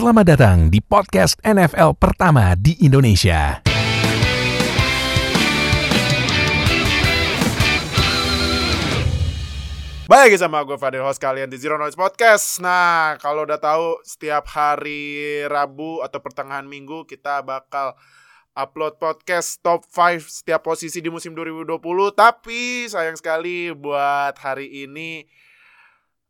Selamat datang di podcast NFL pertama di Indonesia. Baik sama gue Fadil host kalian di Zero Noise Podcast. Nah, kalau udah tahu setiap hari Rabu atau pertengahan minggu kita bakal upload podcast top 5 setiap posisi di musim 2020. Tapi sayang sekali buat hari ini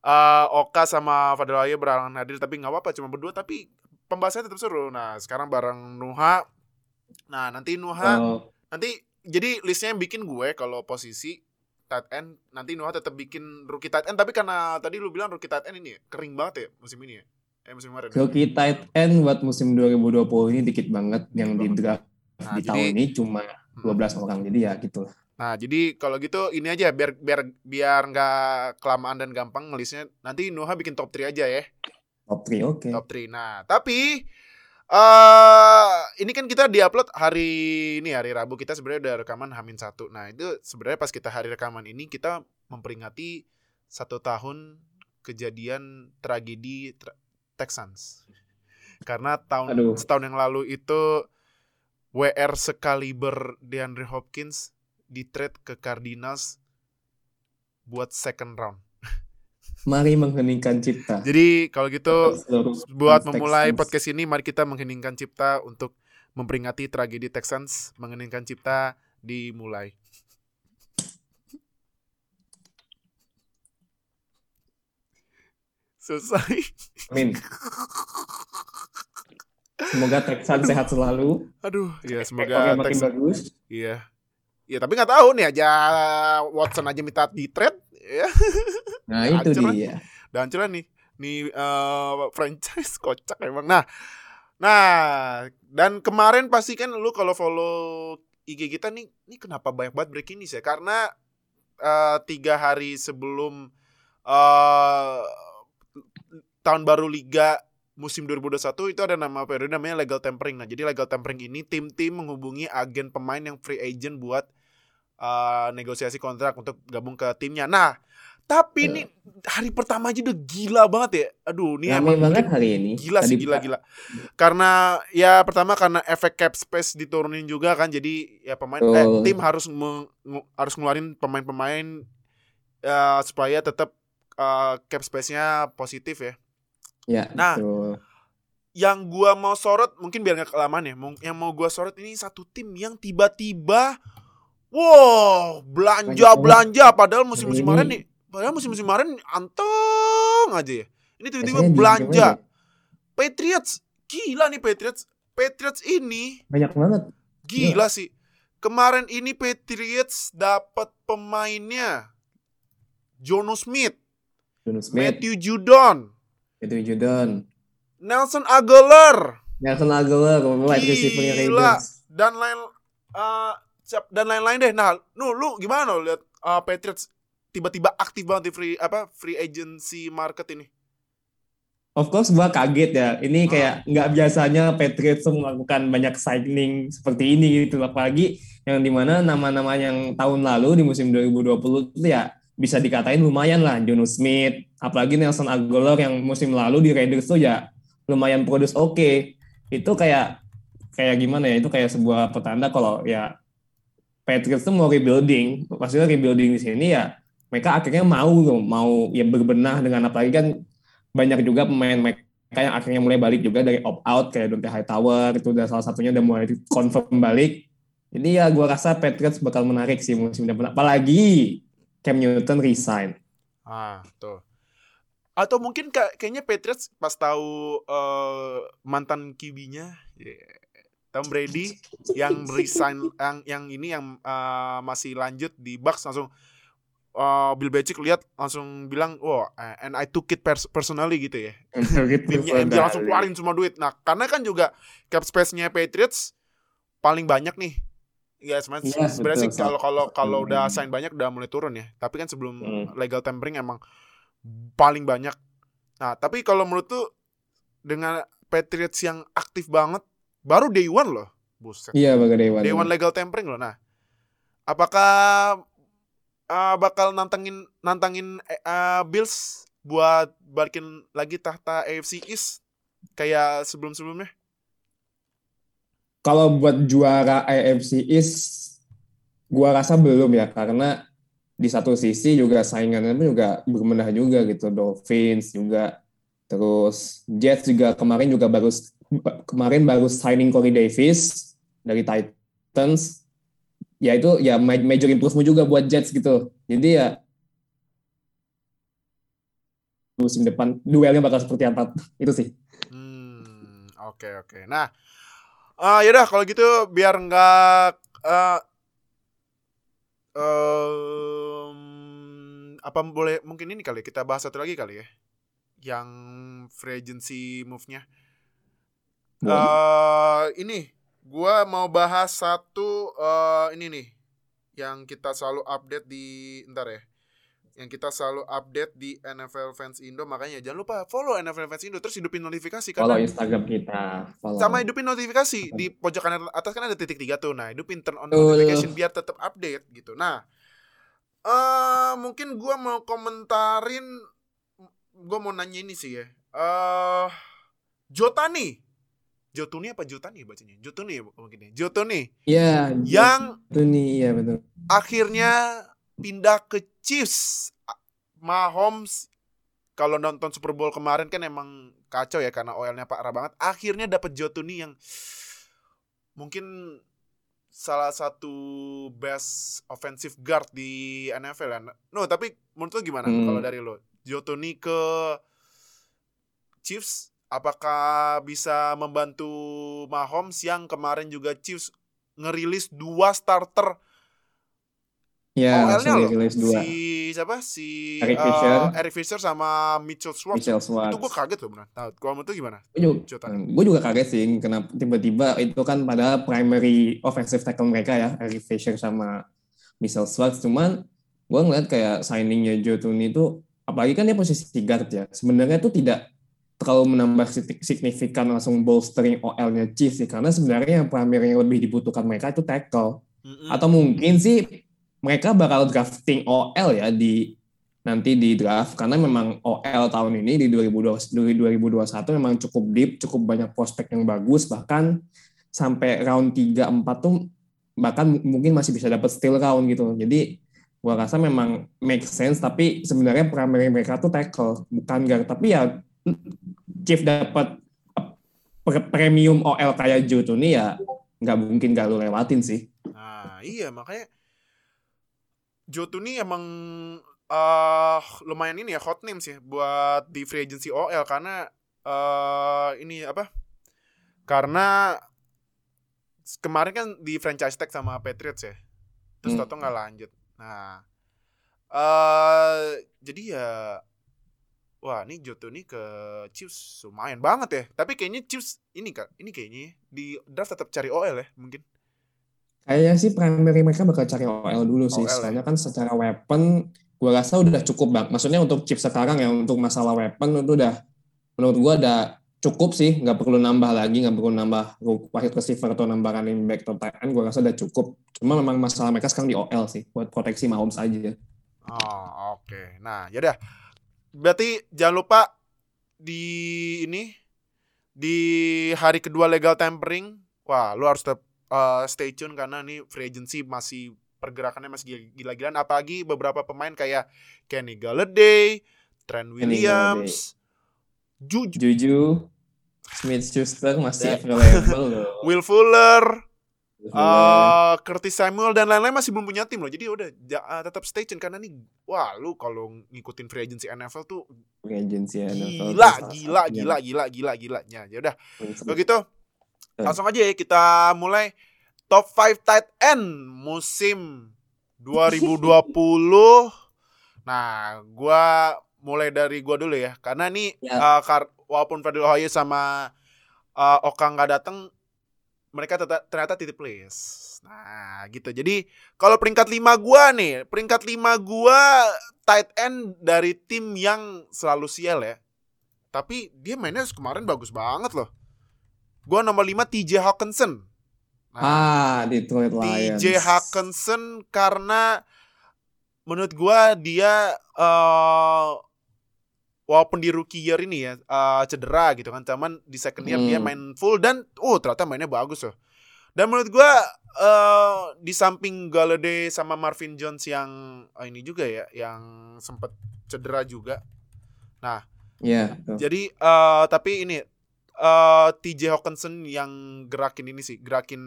uh, Oka sama Fadil Ayu berhalangan hadir tapi nggak apa-apa cuma berdua tapi pembahasannya tetap seru. Nah, sekarang bareng Nuha. Nah, nanti Nuha Oh, nanti jadi listnya yang bikin gue kalau posisi tight end nanti Noah tetap bikin rookie tight end tapi karena tadi lu bilang rookie tight end ini ya kering banget ya musim ini ya eh musim kemarin rookie tight end buat musim 2020 ini dikit banget yang di draft Nah, di jadi- tahun ini cuma Hmm. 12 orang jadi ya gitu lah. Nah jadi kalau gitu ini aja biar biar biar nggak kelamaan dan gampang ngelisnya nanti Noah bikin top 3 aja ya Top 3 oke. top 3 nah tapi eh ini kan kita diupload hari ini hari Rabu kita sebenarnya udah rekaman Hamin satu. Nah itu sebenarnya pas kita hari rekaman ini kita memperingati satu tahun kejadian tragedi tra- Texans. Karena tahun Aduh. setahun yang lalu itu WR sekaliber DeAndre Hopkins di trade ke Cardinals buat second round. Mari mengheningkan cipta. Jadi kalau gitu Seluruh buat memulai Texans. podcast ini mari kita mengheningkan cipta untuk memperingati tragedi Texans mengheningkan cipta dimulai selesai Amin. Semoga Texans sehat selalu. aduh ya semoga makin Texans bagus. iya ya tapi nggak tahu nih aja Watson aja minta di trade ya. Nah, itu dia. dan hancurnya nih nih eh, franchise kocak emang. Nah nah dan kemarin pasti kan lu kalau follow IG kita nih nih kenapa banyak banget breaking news ya? Karena eh, tiga hari sebelum eh tahun baru liga musim 2021 itu ada nama periode namanya legal tampering. Nah jadi legal tampering ini tim-tim menghubungi agen pemain yang free agent buat eh, negosiasi kontrak untuk gabung ke timnya nah tapi ini hari pertama aja udah gila banget ya. Aduh, ini Ramai emang banget hari ini. gila sih Tadi gila gila. Karena ya pertama karena efek cap space diturunin juga kan. Jadi ya pemain eh, Betul. tim harus meng- harus ngeluarin pemain-pemain eh, supaya tetap eh, cap space-nya positif ya. Ya, Nah, betul. Yang gua mau sorot mungkin biar nggak kelamaan ya. Yang mau gua sorot ini satu tim yang tiba-tiba wow, belanja belanja padahal musim-musim Ini- kemarin nih padahal musim-musim kemarin anteng aja ya. Ini tiba-tiba belanja. Patriots gila nih Patriots. Patriots ini Banyak banget. gila sih. Kemarin ini Patriots dapat pemainnya Jono Smith, Jonas Smith, Matthew Judon, itu Judon. Nelson Aguilar Nelson Aguilar, wide receiver Gila. Dan lain eh, siap dan lain-lain deh. Nah, nu lu gimana lu lihat eh, Patriots tiba-tiba aktif banget di free apa free agency market ini? Of course gua kaget ya. Ah. Ini kayak nggak biasanya Patriots melakukan banyak signing seperti ini gitu. Apalagi yang di mana nama-nama yang tahun lalu di musim 2020 itu ya bisa dikatain lumayan lah. Jono Smith, apalagi Nelson Aguilar yang musim lalu di Raiders tuh ya lumayan produce oke. Itu kayak kayak gimana ya? Itu kayak sebuah petanda kalau ya Patriots tuh mau rebuilding. Maksudnya rebuilding di sini ya mereka akhirnya mau mau ya berbenah dengan apalagi kan banyak juga pemain mereka yang akhirnya mulai balik juga dari opt out kayak Dante Hightower itu udah salah satunya udah mulai confirm balik. Jadi ya gua rasa Patriots bakal menarik sih musim depan. Apalagi Cam Newton resign. Ah, tuh. Atau mungkin kayak- kayaknya Patriots pas tahu eh, mantan QB-nya Tom Brady yang resign yang yang ini yang eh, masih lanjut di Bucks langsung eh, Bill Belichick lihat langsung bilang, "Wah, eh, and I took it pers- personally gitu ya." Timnya MJ langsung keluarin semua duit. Nah, karena kan juga cap space-nya Patriots paling banyak nih. Sebenarnya Iya, sebenarnya sih kalau kalau kalau Hmm. udah sign banyak udah mulai turun ya. Tapi kan sebelum Hmm. legal tampering emang paling banyak. Nah, tapi kalau menurut tuh dengan Patriots yang aktif banget baru day one loh. Buset. Iya bagai Dewan. Day one legal tampering loh. Nah, apakah eh, bakal nantangin nantangin eh, eh, Bills buat balikin lagi tahta AFC East kayak sebelum-sebelumnya? Kalau buat juara AFC East, gua rasa belum ya karena di satu sisi juga saingannya juga bermenah juga gitu. Dolphins juga terus Jets juga kemarin juga baru kemarin baru signing Corey Davis dari Titans. Ya itu ya major improvement juga buat Jets gitu. Jadi ya musim depan duelnya bakal seperti apa itu sih. Hmm, oke okay, oke. Okay. Nah, uh, yaudah kalau gitu biar nggak uh, um, apa boleh mungkin ini kali kita bahas satu lagi kali ya yang free agency move-nya. Uh, ini gua mau bahas satu uh, ini nih yang kita selalu update di ntar ya yang kita selalu update di NFL Fans Indo makanya jangan lupa follow NFL Fans Indo terus hidupin notifikasi follow karena Instagram kita follow. sama hidupin notifikasi di pojok kanan atas kan ada titik tiga tuh nah hidupin turn on notification biar tetap update gitu. Nah uh, mungkin gua mau komentarin gua mau nanya ini sih ya uh, Jotani Jotuni apa Jotani bacanya? Jotuni ya mungkin ya. Jotuni. Iya. Yang Jotuni, iya betul. Akhirnya pindah ke Chiefs. Mahomes kalau nonton Super Bowl kemarin kan emang kacau ya karena OL-nya parah banget. Akhirnya dapat Jotuni yang mungkin salah satu best offensive guard di NFL ya. No, tapi menurut lo gimana hmm. kalau dari lo? Jotuni ke Chiefs apakah bisa membantu Mahomes yang kemarin juga Chiefs ngerilis dua starter Ya, OL-nya loh. Dua. Si siapa? Si Eric uh, Fisher. Eric Fisher sama Mitchell Schwartz. Mitchell Schwartz. Itu gue kaget loh benar. Tahu. Kalau menurut gimana? Gue juga, gue juga kaget sih kenapa tiba-tiba itu kan pada primary offensive tackle mereka ya, Eric Fisher sama Mitchell Schwartz. Cuman gue ngeliat kayak signingnya Joe Tooney itu apalagi kan dia posisi guard ya. Sebenarnya itu tidak terlalu menambah signifikan langsung bolstering OL-nya Chiefs sih karena sebenarnya yang primary yang lebih dibutuhkan mereka itu tackle. Mm -hmm. Atau mungkin sih mereka bakal drafting OL ya di nanti di draft karena memang OL tahun ini di 2020, 2021 memang cukup deep, cukup banyak prospek yang bagus bahkan sampai round 3 4 tuh bahkan mungkin masih bisa dapat steal round gitu. Jadi gua rasa memang make sense tapi sebenarnya primary mereka tuh tackle bukan guard tapi ya Chief dapat premium OL kayak nih ya nggak mungkin gak lu lewatin sih. Nah, iya makanya Jotu nih emang uh, lumayan ini ya hot name sih buat di free agency OL karena uh, ini apa? Karena kemarin kan di franchise tag sama Patriots ya. Terus hmm. Toto nggak lanjut. Nah, uh, jadi ya wah ini Joto nih ke Chiefs lumayan banget ya. Tapi kayaknya Chiefs ini kak, ini kayaknya di draft tetap cari OL ya mungkin. Kayaknya sih primary mereka bakal cari OL dulu sih. OL, ya? Soalnya kan secara weapon gue rasa udah cukup bang. Maksudnya untuk chip sekarang ya untuk masalah weapon itu udah menurut gue udah cukup sih. Nggak perlu nambah lagi, nggak perlu nambah wide receiver atau nambah running back atau tight end. Gue rasa udah cukup. Cuma memang masalah mereka sekarang di OL sih buat proteksi Mahomes aja. Oh oke. Okay. Nah yaudah. Berarti jangan lupa di ini di hari kedua legal tampering, wah lu harus tetap uh, stay tune karena nih free agency masih pergerakannya masih gila-gilaan. Apalagi beberapa pemain kayak Kenny Galladay, Trent Williams, Juju, Juju Smith Schuster masih available loh. Will Fuller, Uh, Curtis Samuel dan lain-lain masih belum punya tim loh. Jadi udah ja, uh, tetap stay tune karena nih wah lu kalau ngikutin free agency NFL tuh free agency NFL gila, gila, gila, gila, gila, gila, gila. Ya udah. Begitu Langsung aja ya kita mulai top 5 tight end musim 2020. nah, gua mulai dari gua dulu ya. Karena nih ya. uh, walaupun Fadil Ohio sama uh, Oka nggak datang, mereka tetap ternyata titip list. Nah, gitu. Jadi, kalau peringkat 5 gua nih, peringkat 5 gua tight end dari tim yang selalu sial ya. Tapi dia mainnya kemarin bagus banget loh. Gue nomor 5 TJ Hawkinson. Nah, ah, Detroit Lions. TJ Hawkinson karena menurut gue dia uh, walaupun di rookie year ini ya uh, cedera gitu kan, cuman di second year dia Hmm. main full dan oh ternyata mainnya bagus loh. Dan menurut gua uh, di samping Galladay sama Marvin Jones yang uh, ini juga ya, yang sempat cedera juga. Iya. betul. Jadi eh tapi ini eh TJ Hawkinson yang gerakin ini sih, gerakin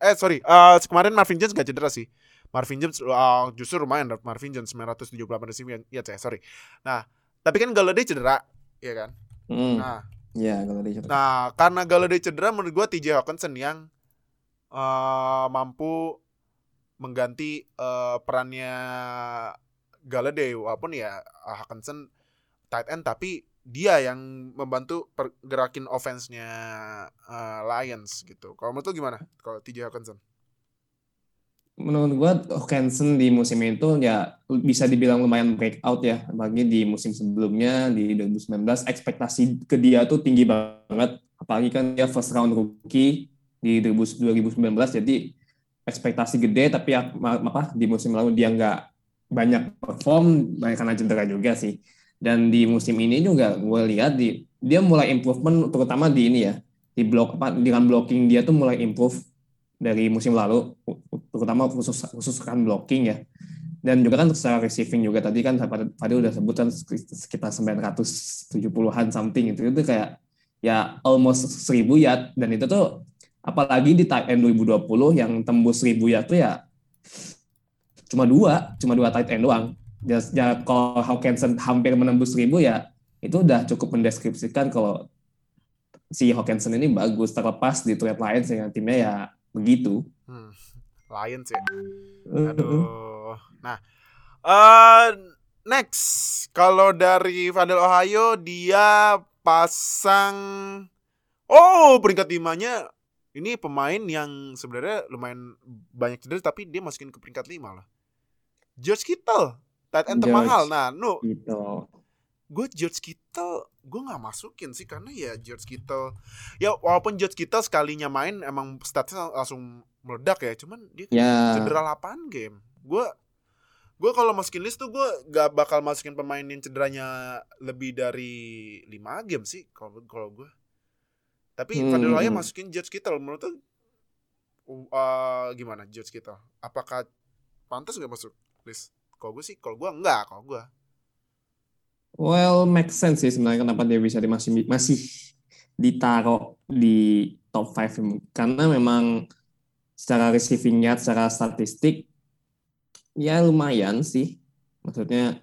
eh sorry, eh kemarin Marvin Jones gak cedera sih. Marvin Jones eh, justru lumayan Marvin Jones 978 receiving ya saya sorry. Nah, tapi kan Galladay cedera, ya kan? Hmm. Nah, Iya kalau dia nah karena Galladay cedera menurut gua TJ Hawkinson yang eh mampu mengganti eh, perannya Galladay walaupun ya Hawkinson tight end tapi dia yang membantu pergerakin offense-nya eh, Lions gitu. Kalau menurut lu gimana? Kalau TJ Hawkinson? Menurut gua Hawkinson di musim itu ya bisa dibilang lumayan breakout ya. Apalagi di musim sebelumnya di 2019 ekspektasi ke dia tuh tinggi banget. Apalagi kan dia first round rookie di 2019 jadi ekspektasi gede tapi ya, apa di musim lalu dia nggak banyak perform banyak karena cedera juga sih. Dan di musim ini juga gue lihat di dia mulai improvement terutama di ini ya di blok apa dengan blocking dia tuh mulai improve dari musim lalu terutama khusus khusus kan blocking ya dan juga kan secara receiving juga tadi kan Fadil udah sebutkan sekitar 970-an something itu itu kayak ya almost 1000 yard dan itu tuh apalagi di tight end 2020 yang tembus 1000 yard tuh ya cuma dua cuma dua tight end doang ya, ya kalau Hawkinson hampir menembus 1000 ya itu udah cukup mendeskripsikan kalau si Hawkinson ini bagus terlepas di trade Lions yang timnya ya begitu. Hmm. Lions ya. Aduh. Nah, eh next kalau dari Fadel Ohio dia pasang oh peringkat limanya ini pemain yang sebenarnya lumayan banyak cedera tapi dia masukin ke peringkat lima lah. George Kittle, tight end termahal. Nah, nu Gitu. Gue George Kittle gue nggak masukin sih karena ya George Kittle ya walaupun George Kittle sekalinya main emang statsnya langsung meledak ya cuman dia kan Ya. cedera 8 game. Gue gue kalau masukin list tuh gue gak bakal masukin pemain yang cederanya lebih dari 5 game sih kalau kalau gue tapi Hmm. Fadil Ohio masukin George Kittle menurut tuh uh, gimana George Kittle? Apakah pantas gak masuk list? Kalau gue sih kalau gue enggak kalau gue Well, make sense sih sebenarnya kenapa dia bisa masih masih ditaruh di top 5 karena memang secara receiving yard, secara statistik ya lumayan sih. Maksudnya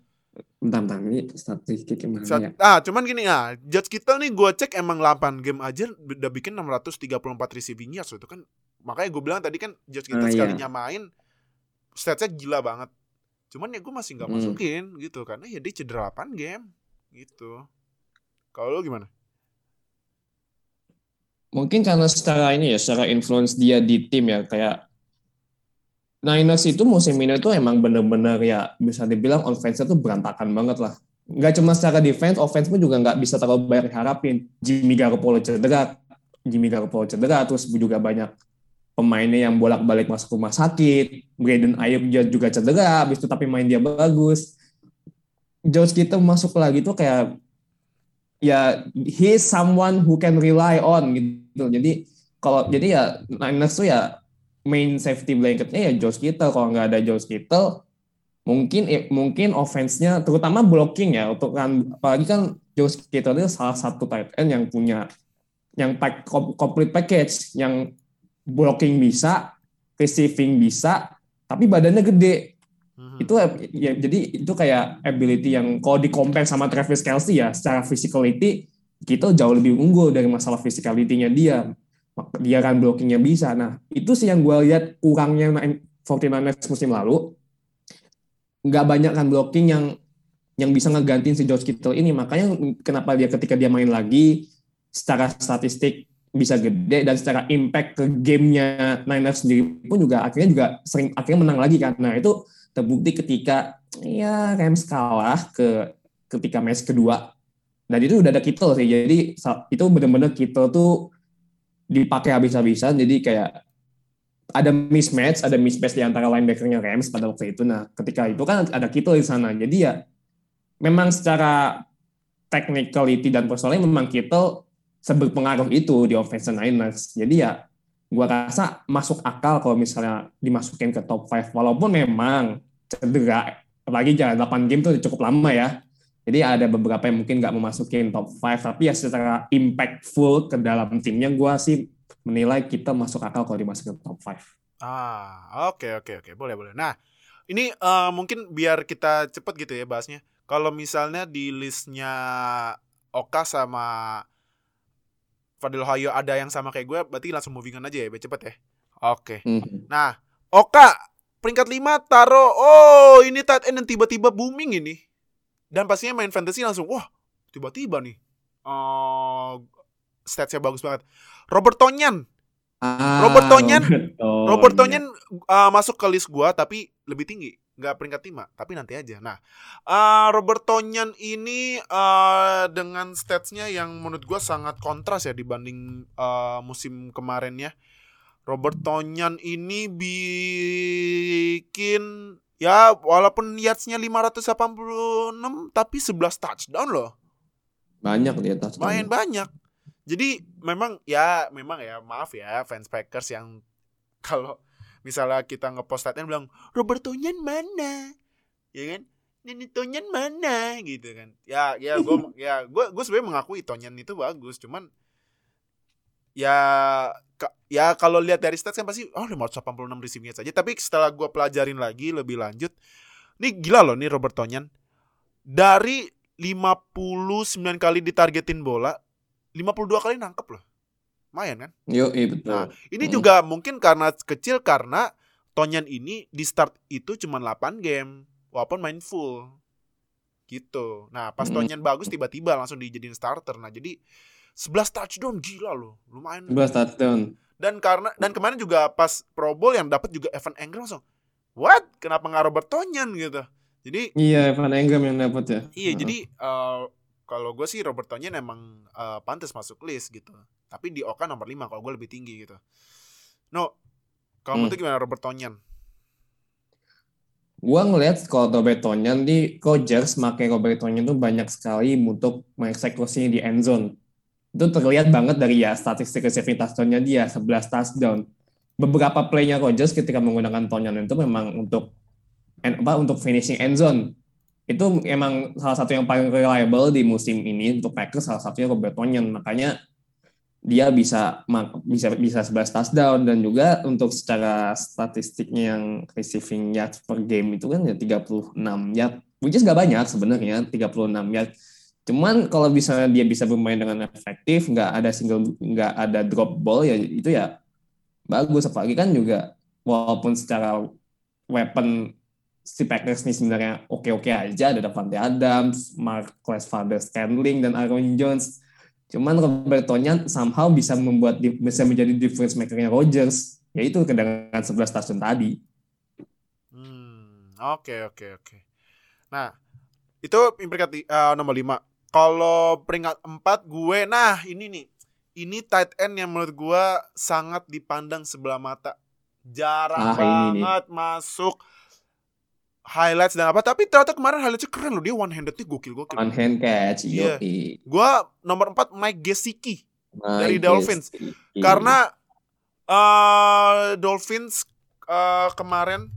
bentar bentar ini statistik gimana Saat- ya? ah, cuman gini ah, George Kittle nih gue cek emang 8 game aja udah bikin 634 receiving yards itu kan makanya gue bilang tadi kan George Kittle Ah, iya. sekalinya main statsnya gila banget. Cuman ya gue masih nggak Hmm. masukin gitu karena ya dia cedera 8 game gitu. Kalau lu gimana? Mungkin karena secara ini ya, secara influence dia di tim ya kayak Niners itu musim ini tuh emang bener-bener ya bisa dibilang offense-nya tuh berantakan banget lah. Nggak cuma secara defense, offense pun juga nggak bisa terlalu banyak harapin. Jimmy Garoppolo cedera, Jimmy Garoppolo cedera, terus juga banyak pemainnya yang bolak-balik masuk rumah sakit. Braden dia juga cedera, habis itu tapi main dia bagus. George Kittle masuk lagi tuh kayak ya he someone who can rely on gitu. Jadi kalau jadi ya Niners tuh ya main safety blanketnya ya George Kittle. Kalau nggak ada George Kittle, mungkin eh, mungkin offense-nya terutama blocking ya untuk kan apalagi kan George Kittle itu salah satu tight end yang punya yang pack, complete package yang blocking bisa, receiving bisa, tapi badannya gede. Mhm. itu ya jadi itu kayak ability yang kalau di compare sama Travis Kelsey ya secara physicality kita jauh lebih unggul dari masalah physicality-nya dia. Dia kan blockingnya bisa. Nah itu sih yang gue lihat kurangnya 49ers musim lalu. Nggak banyak kan blocking yang yang bisa ngegantiin si George Kittle ini. Makanya kenapa dia ketika dia main lagi secara statistik bisa gede dan secara impact ke gamenya Niners sendiri pun juga akhirnya juga sering akhirnya menang lagi kan. Nah itu terbukti ketika ya Rams kalah ke ketika match kedua. Dan itu udah ada Kittle sih. Jadi itu benar-benar Kittle tuh dipakai habis-habisan. Jadi kayak ada mismatch ada mismatch di antara linebackernya Rams pada waktu itu. Nah ketika itu kan ada Kittle di sana. Jadi ya memang secara technicality dan personalnya memang Kittle seberpengaruh itu di offense Niners. Jadi ya gua rasa masuk akal kalau misalnya dimasukin ke top 5 walaupun memang cedera apalagi jalan 8 game itu cukup lama ya. Jadi ada beberapa yang mungkin nggak memasukin top 5 tapi ya secara impactful ke dalam timnya gua sih menilai kita masuk akal kalau dimasukin ke top 5. Ah, oke okay, oke okay, oke, okay. boleh boleh. Nah, ini uh, mungkin biar kita cepet gitu ya bahasnya. Kalau misalnya di listnya Oka sama Fadil Hayo ada yang sama kayak gue, berarti langsung moving on aja ya, biar cepet ya. Oke. Okay. Mm-hmm. Nah, Oka peringkat 5 taruh, oh ini tight end yang tiba-tiba booming ini. Dan pastinya main fantasy langsung, wah tiba-tiba nih. Uh, statsnya bagus banget. Robert Tonyan Ah, Robert Tonyan, Robert Tonyan uh, masuk ke list gua tapi lebih tinggi, nggak peringkat 5, tapi nanti aja. Nah, uh, Robert Tonyan ini uh, dengan statsnya yang menurut gua sangat kontras ya dibanding uh, musim kemarinnya. Robert Tonyan ini bikin ya walaupun yardsnya 586 tapi 11 touchdown loh. Banyak dia touchdown. Main banyak. Jadi memang ya memang ya maaf ya fans Packers yang kalau misalnya kita ngepost statement bilang Robert Tonyan mana? Ya kan? Nini Tonyan mana gitu kan. Ya ya gue ya gue gue sebenarnya mengakui Tonyan itu bagus, cuman ya ya kalau lihat dari stats kan pasti oh 586 receiving saja tapi setelah gue pelajarin lagi lebih lanjut nih gila loh nih Robert Tonyan dari 59 kali ditargetin bola 52 kali nangkep loh. Lumayan kan? Yo, iya betul. Nah, ini hmm. juga mungkin karena kecil karena Tonyan ini di start itu cuma 8 game walaupun main full. Gitu. Nah, pas hmm. Tonyan bagus tiba-tiba langsung dijadiin starter. Nah, jadi 11 touchdown gila loh. Lumayan. 11 touchdown. Dan karena dan kemarin juga pas Pro Bowl yang dapat juga Evan Engram langsung. What? Kenapa nggak Robert Tonyan gitu? Jadi Iya, Evan Engram yang dapat ya. Iya, uh. jadi uh, kalau gue sih Robert Tonyan emang uh, pantas masuk list gitu. Tapi di Oka nomor 5 kalau gue lebih tinggi gitu. No, kalau hmm. itu gimana Robert Tonyan? Gua ngelihat kalau Robert Tonyan di Rodgers pakai Robert Tonyan itu banyak sekali untuk mengeksekusi di end zone. Itu terlihat banget dari ya statistik receiving touchdown dia 11 touchdown. Beberapa playnya Rodgers ketika menggunakan Tonyan itu memang untuk apa untuk finishing end zone itu emang salah satu yang paling reliable di musim ini untuk Packers salah satunya Robert Tonyan. Makanya dia bisa bisa bisa 11 touchdown. Dan juga untuk secara statistiknya yang receiving yards per game itu kan ya 36 yard which is gak banyak sebenarnya 36 yard. Cuman kalau misalnya dia bisa bermain dengan efektif nggak ada single nggak ada drop ball ya itu ya bagus. Apalagi kan juga walaupun secara weapon si Packers ini sebenarnya oke-oke aja ada Davante Adams, Marcus Father Standling dan Aaron Jones. Cuman Robert Tonyan somehow bisa membuat bisa menjadi difference makernya Rodgers, yaitu dengan 11 touchdown tadi. Hmm, oke okay, oke okay, oke. Okay. Nah, itu peringkat uh, nomor 5. Kalau peringkat 4 gue, nah ini nih. Ini tight end yang menurut gue sangat dipandang sebelah mata. Jarang ah, banget masuk highlights dan apa tapi ternyata kemarin highlightsnya keren loh dia one handednya gokil gokil one hand catch iya. yeah. gua nomor 4 Mike Gesicki dari Dolphins. Karena uh, Dolphins uh, kemarin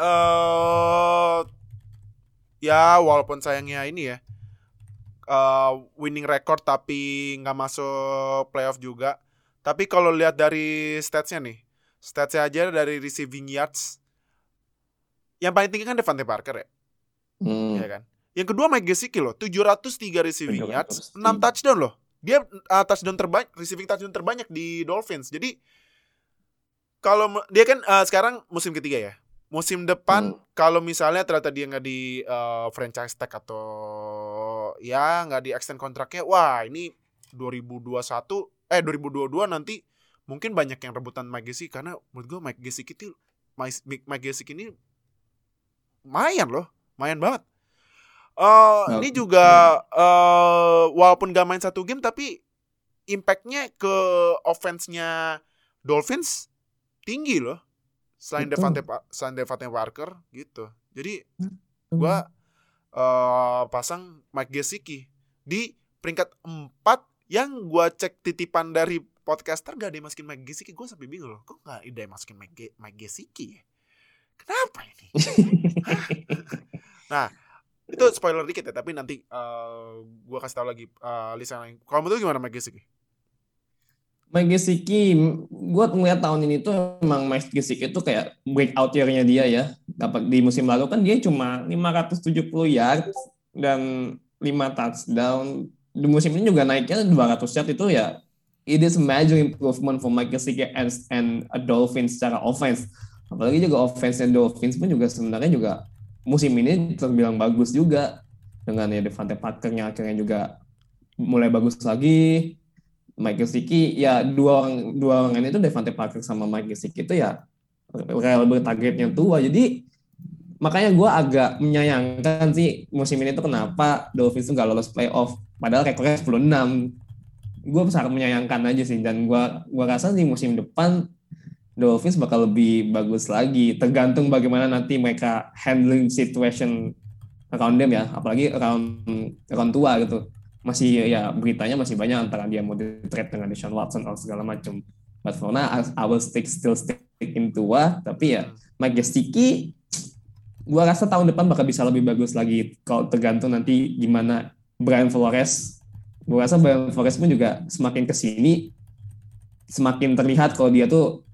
uh, ya walaupun sayangnya ini ya uh, winning record tapi nggak masuk playoff juga. Tapi kalau lihat dari statsnya nih statsnya aja dari receiving yards yang paling tinggi kan Devante Parker ya. Hmm. Ya kan? Yang kedua Mike Gesicki loh, 703 receiving yards, 6 touchdown loh. Dia uh, touchdown terbanyak, receiving touchdown terbanyak di Dolphins. Jadi kalau dia kan uh, sekarang musim ketiga ya. Musim depan hmm. kalau misalnya ternyata dia nggak di uh, franchise tag atau ya nggak di extend kontraknya, wah ini 2021 eh 2022 nanti mungkin banyak yang rebutan Mike Gesicki karena menurut gue Mike Gesicki itu Mike, Mike Gesicki ini lumayan loh, lumayan banget. Uh, oh, ini juga uh, walaupun gak main satu game tapi impactnya ke offense-nya Dolphins tinggi loh. Selain Devante selain Devante Parker gitu. Jadi gua eh pasang Mike Gesicki di peringkat 4 yang gua cek titipan dari podcaster gak ada yang masukin Mike Gesicki gue sampai bingung loh kok gak ada yang masukin Mike, Mike Gesicki ya? Kenapa ini nah itu spoiler dikit ya tapi nanti uh, gua kasih tahu lagi uh, list lain kalau menurut gimana Mike Gesicki Mike Gesicki, gue ngeliat tahun ini tuh emang Mike Gesicki itu kayak breakout year-nya dia ya. Dapat di musim lalu kan dia cuma 570 yard dan 5 touchdown. Di musim ini juga naiknya 200 yard itu ya it is a major improvement for Mike Gesicki and, and a Dolphins secara offense. Apalagi juga offense-nya Dolphins pun juga sebenarnya juga musim ini terbilang bagus juga. Dengan ya Devante Parker-nya akhirnya juga mulai bagus lagi. Mike Gesicki ya dua orang dua orang ini tuh Devante Parker sama Mike Gesicki itu ya reliable targetnya tua. Jadi makanya gue agak menyayangkan sih musim ini tuh kenapa Dolphins tuh gak lolos playoff padahal rekornya 10-6 gue sangat menyayangkan aja sih dan gue gua rasa di musim depan Dolphins bakal lebih bagus lagi tergantung bagaimana nanti mereka handling situation around them ya apalagi around around tua gitu masih ya beritanya masih banyak antara dia mau di trade dengan Deshaun Watson atau segala macam. But for now, I will stick still stick in tua. Tapi ya Mike Gesicki, gua rasa tahun depan bakal bisa lebih bagus lagi. Kalau tergantung nanti gimana Brian Flores. Gua rasa Brian Flores pun juga semakin ke sini semakin terlihat kalau dia tuh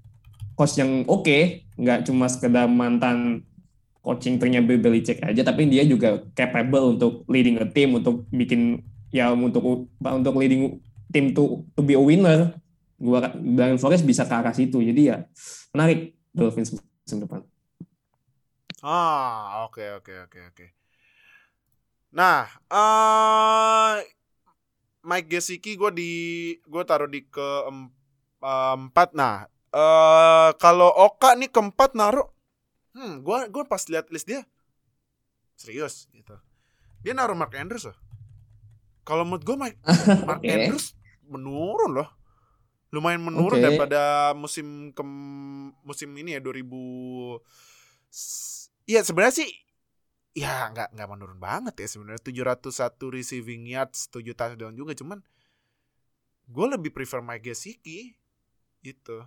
coach yang oke, okay, nggak cuma sekedar mantan coaching ternya Bill Belichick aja, tapi dia juga capable untuk leading a team, untuk bikin ya untuk untuk leading tim to to be a winner. Gua dan Flores bisa ke arah situ. Jadi ya menarik Dolphins musim depan. Ah oke okay, oke okay, oke okay, oke. Nah uh, Mike Gesicki gue di gue taruh di ke empat. Nah uh, kalau Oka nih keempat naruh hmm gue gue pas lihat list dia serius gitu dia naruh Mark Andrews loh kalau menurut gue Mike, Mark okay. Andrews menurun loh. Lumayan menurun okay. daripada musim ke musim ini ya 2000 Iya sebenarnya sih ya nggak nggak menurun banget ya sebenarnya 701 receiving yards 7 touchdown juga cuman gue lebih prefer Mike Gesicki gitu.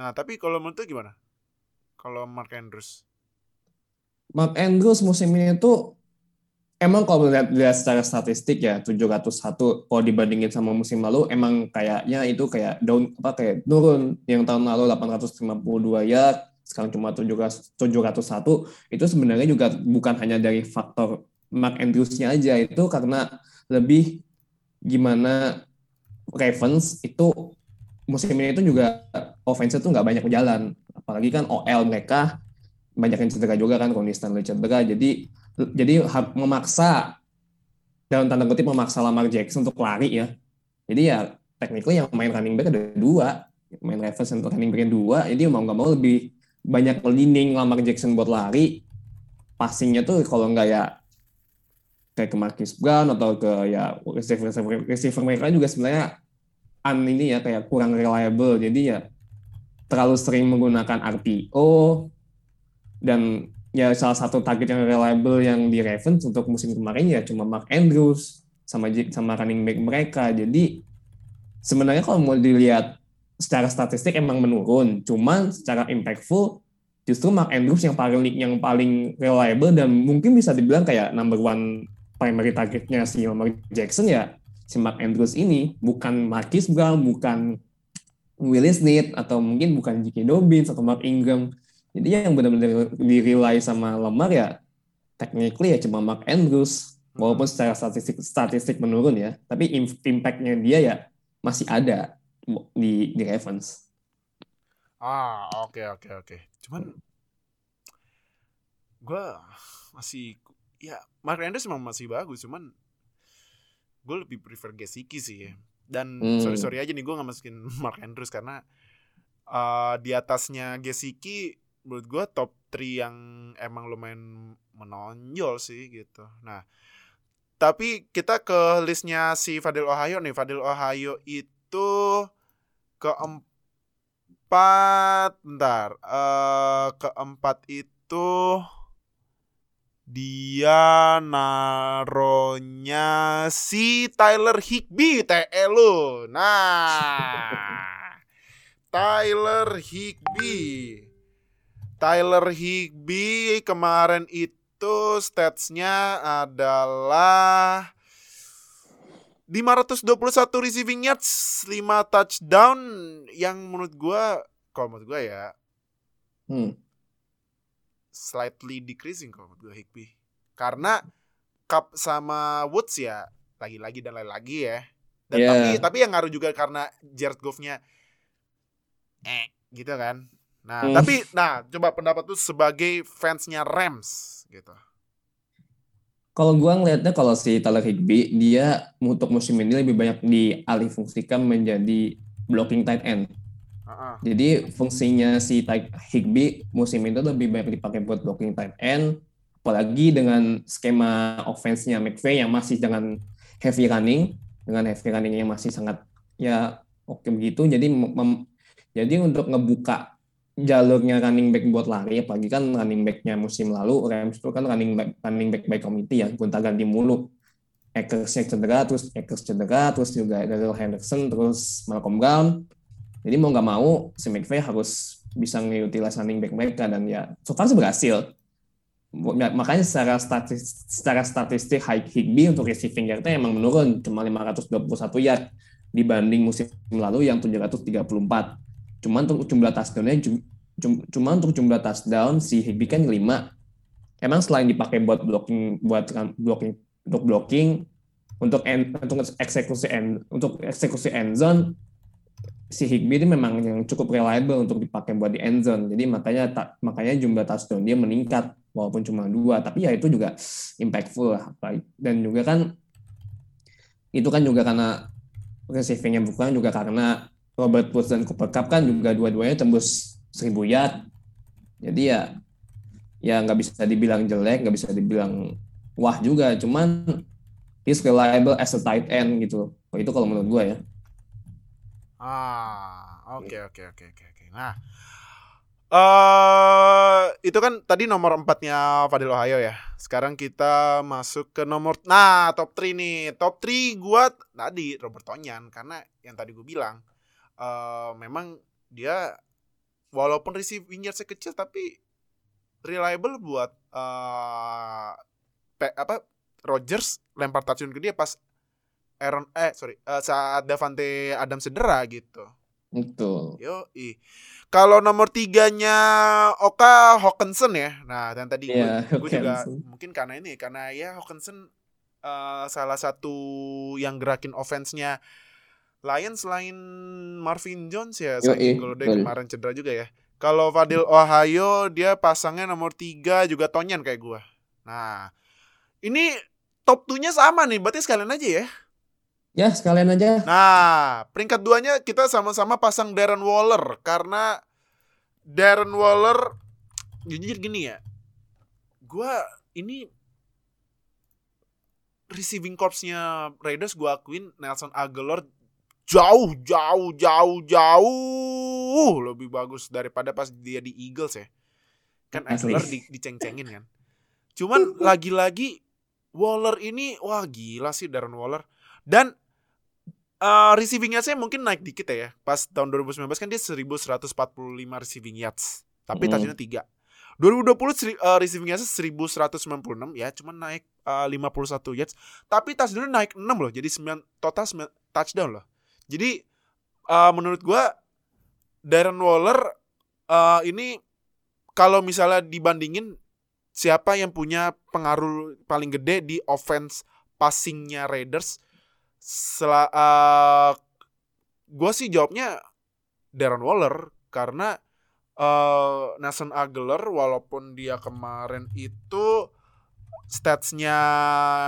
Nah, tapi kalau menurut gimana? Kalau Mark Andrews? Mark Andrews musim ini tuh emang kalau lihat, lihat secara statistik ya 701 kalau dibandingin sama musim lalu emang kayaknya itu kayak down apa kayak turun yang tahun lalu 852 ya sekarang cuma 701 itu sebenarnya juga bukan hanya dari faktor Mark Andrews-nya aja itu karena lebih gimana Ravens itu musim ini itu juga offense itu nggak banyak jalan apalagi kan OL mereka banyak yang cedera juga kan kondisi Stanley cedera jadi jadi memaksa dalam tanda kutip memaksa Lamar Jackson untuk lari ya. Jadi ya technically yang main running back ada dua, main Ravens untuk running back dua, jadi mau nggak mau lebih banyak leaning Lamar Jackson buat lari. Passingnya tuh kalau nggak ya kayak ke Marcus Brown atau ke ya receiver receiver, receiver mereka juga sebenarnya an ini ya kayak kurang reliable. Jadi ya terlalu sering menggunakan RPO dan ya salah satu target yang reliable yang di Ravens untuk musim kemarin ya cuma Mark Andrews sama sama running back mereka. Jadi sebenarnya kalau mau dilihat secara statistik emang menurun, cuman secara impactful justru Mark Andrews yang paling yang paling reliable dan mungkin bisa dibilang kayak number one primary targetnya si Lamar Jackson ya si Mark Andrews ini bukan Marquis Brown, bukan Willis Need atau mungkin bukan J.K. Dobbins atau Mark Ingram jadi yang benar-benar di sama Lemar ya technically ya cuma Mark Andrews walaupun secara statistik statistik menurun ya tapi impactnya dia ya masih ada di di Ravens. Ah oke okay, oke okay, oke. Okay. Cuman gue masih ya Mark Andrews memang masih bagus cuman gue lebih prefer Gesicki sih ya. Dan hmm. sorry sorry aja nih gue nggak masukin Mark Andrews karena uh, di atasnya Gesicki menurut gue top 3 yang emang lumayan menonjol sih gitu. Nah, tapi kita ke listnya si Fadil Ohio nih. Fadil Ohio itu keempat, bentar, uh, keempat itu Dia naronya si Tyler Higby TE lu. Nah. Tyler Higby. Tyler Higby kemarin itu statsnya adalah 521 receiving yards, 5 touchdown yang menurut gua kalau menurut gua ya Hmm. Slightly decreasing kalau menurut gue Higby. Karena Cup sama Woods ya lagi-lagi dan lagi-lagi ya. Dan Yeah. tapi tapi yang ngaruh juga karena Jared Goff-nya eh gitu kan. Nah, Hmm. tapi nah coba pendapat tuh sebagai fansnya Rams gitu. Kalau gua ngelihatnya kalau si Tyler Higby dia untuk musim ini lebih banyak dialih fungsikan menjadi blocking tight end. Jadi fungsinya si Ty- Higby musim itu lebih banyak dipakai buat blocking tight end, apalagi dengan skema offense-nya McVay yang masih dengan heavy running, dengan heavy running yang masih sangat ya oke begitu. Jadi jadi untuk ngebuka jalurnya running back buat lari, apalagi kan running back-nya musim lalu Rams itu kan running back running back by committee ya, gonta-ganti mulu. Akers-nya cedera, terus Akers cedera, terus juga Daryl Henderson, terus Malcolm Brown. Jadi mau nggak mau si McVay harus bisa nge-utilize running back mereka dan ya so far sih berhasil. Ya, Makanya secara statistik, secara statistik High Higby untuk receiving yardnya emang menurun cuma 521 yard dibanding musim lalu yang 734. Cuman untuk jumlah touchdown-nya cuma untuk jumlah touchdown si Higby kan 5. Emang selain dipakai buat blocking buat blocking untuk blocking untuk end, untuk eksekusi end untuk eksekusi end zone si Higby ini memang yang cukup reliable untuk dipakai buat di end zone. Jadi makanya ta- makanya jumlah touchdown dia meningkat walaupun cuma dua, tapi ya itu juga impactful lah. Dan juga kan itu kan juga karena receivingnya bukan juga karena Robert Woods dan Cooper Cup kan juga dua-duanya tembus 1000 yard. Jadi ya ya nggak bisa dibilang jelek, nggak bisa dibilang wah juga, cuman he's reliable as a tight end gitu. Itu kalau menurut gue ya. Ah, oke oke oke oke oke. Nah, eh itu kan tadi nomor empatnya Fadil Ohio ya. Sekarang kita masuk ke nomor nah top 3 nih. Top 3 gua tadi Robert Tonyan karena yang tadi gue bilang eh memang dia walaupun receiving yards kecil tapi reliable buat eh pe- apa Rodgers lempar touchdown ke dia pas Aaron eh sorry eh, saat Davante Adam cedera gitu. Betul. Yo, Kalau nomor tiganya Oka Hawkinson ya. Nah, dan tadi gue Iya, gue juga mungkin karena ini karena ya Hawkinson eh, salah satu yang gerakin offense-nya Lion selain Marvin Jones ya, kalau dia kemarin cedera juga ya. Kalau Fadil Ohio dia pasangnya nomor tiga juga Tonyan kayak gua. Nah, ini top 2-nya sama nih, berarti sekalian aja ya. Ya, sekalian aja. Nah, peringkat duanya kita sama-sama pasang Darren Waller karena Darren Waller jujur gini ya. Gua ini receiving corpsnya Raiders gua akuin Nelson Aguilar jauh jauh jauh jauh lebih bagus daripada pas dia di Eagles ya. Kan. Aguilar di, diceng-cengin kan. Cuman lagi-lagi Waller ini wah gila sih Darren Waller. Dan uh, receiving yards-nya mungkin naik dikit ya. Pas tahun 2019 kan dia 1145 receiving yards. Tapi Hmm. touchdown 3. 2020 seri- uh, receiving yards 1196 ya, cuman naik uh, 51 yards. Tapi touchdown naik 6 loh. Jadi 9 total 9 touchdown loh. Jadi uh, menurut gua Darren Waller uh, ini kalau misalnya dibandingin siapa yang punya pengaruh paling gede di offense passingnya Raiders sela uh, gue sih jawabnya Darren Waller karena uh, Nelson Aguilar walaupun dia kemarin itu statsnya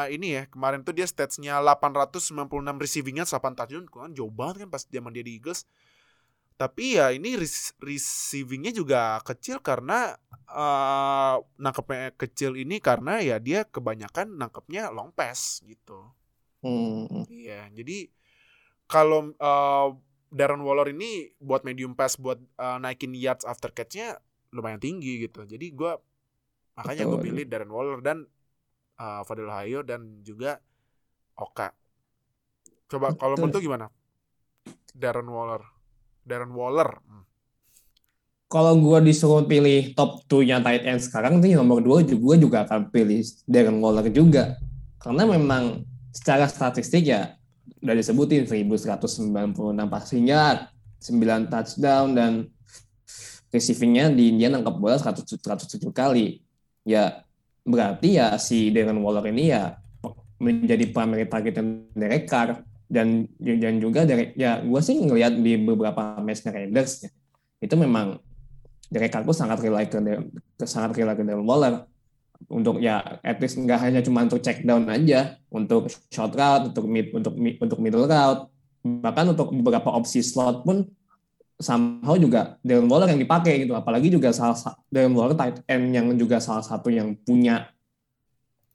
ini ya kemarin tuh dia statsnya 896 receivingnya 8 touchdown kan jauh banget kan pas zaman dia di Eagles. Tapi ya ini receivingnya juga kecil karena uh, nangkepnya kecil ini karena ya dia kebanyakan nangkepnya long pass gitu Hmm. Iya, jadi kalau uh, Darren Waller ini buat medium pass buat uh, naikin yards after catch-nya lumayan tinggi gitu. Jadi gua Makanya gue pilih Darren Waller dan uh, Fadil Hayo dan juga Oka. Coba kalau menurut gimana? Darren Waller. Darren Waller. Hmm. Kalau gue disuruh pilih top 2-nya tight end sekarang, nih nomor 2 juga juga akan pilih Darren Waller juga. Karena memang secara statistik ya udah disebutin 1196 passing yard, 9 touchdown dan receivingnya di India nangkep bola 100, 107 kali. Ya berarti ya si Darren Waller ini ya menjadi primary target Derek Carr dan dan juga dari ya gue sih ngelihat di beberapa match Raiders ya, itu memang Derek Carr sangat rely ke, sangat rely ke Waller untuk ya at least nggak hanya cuma untuk check down aja untuk short route untuk mid untuk mid, untuk middle route bahkan untuk beberapa opsi slot pun somehow juga Darren Waller yang dipakai gitu. Apalagi juga salah sa- Darren Waller tight end yang juga salah satu yang punya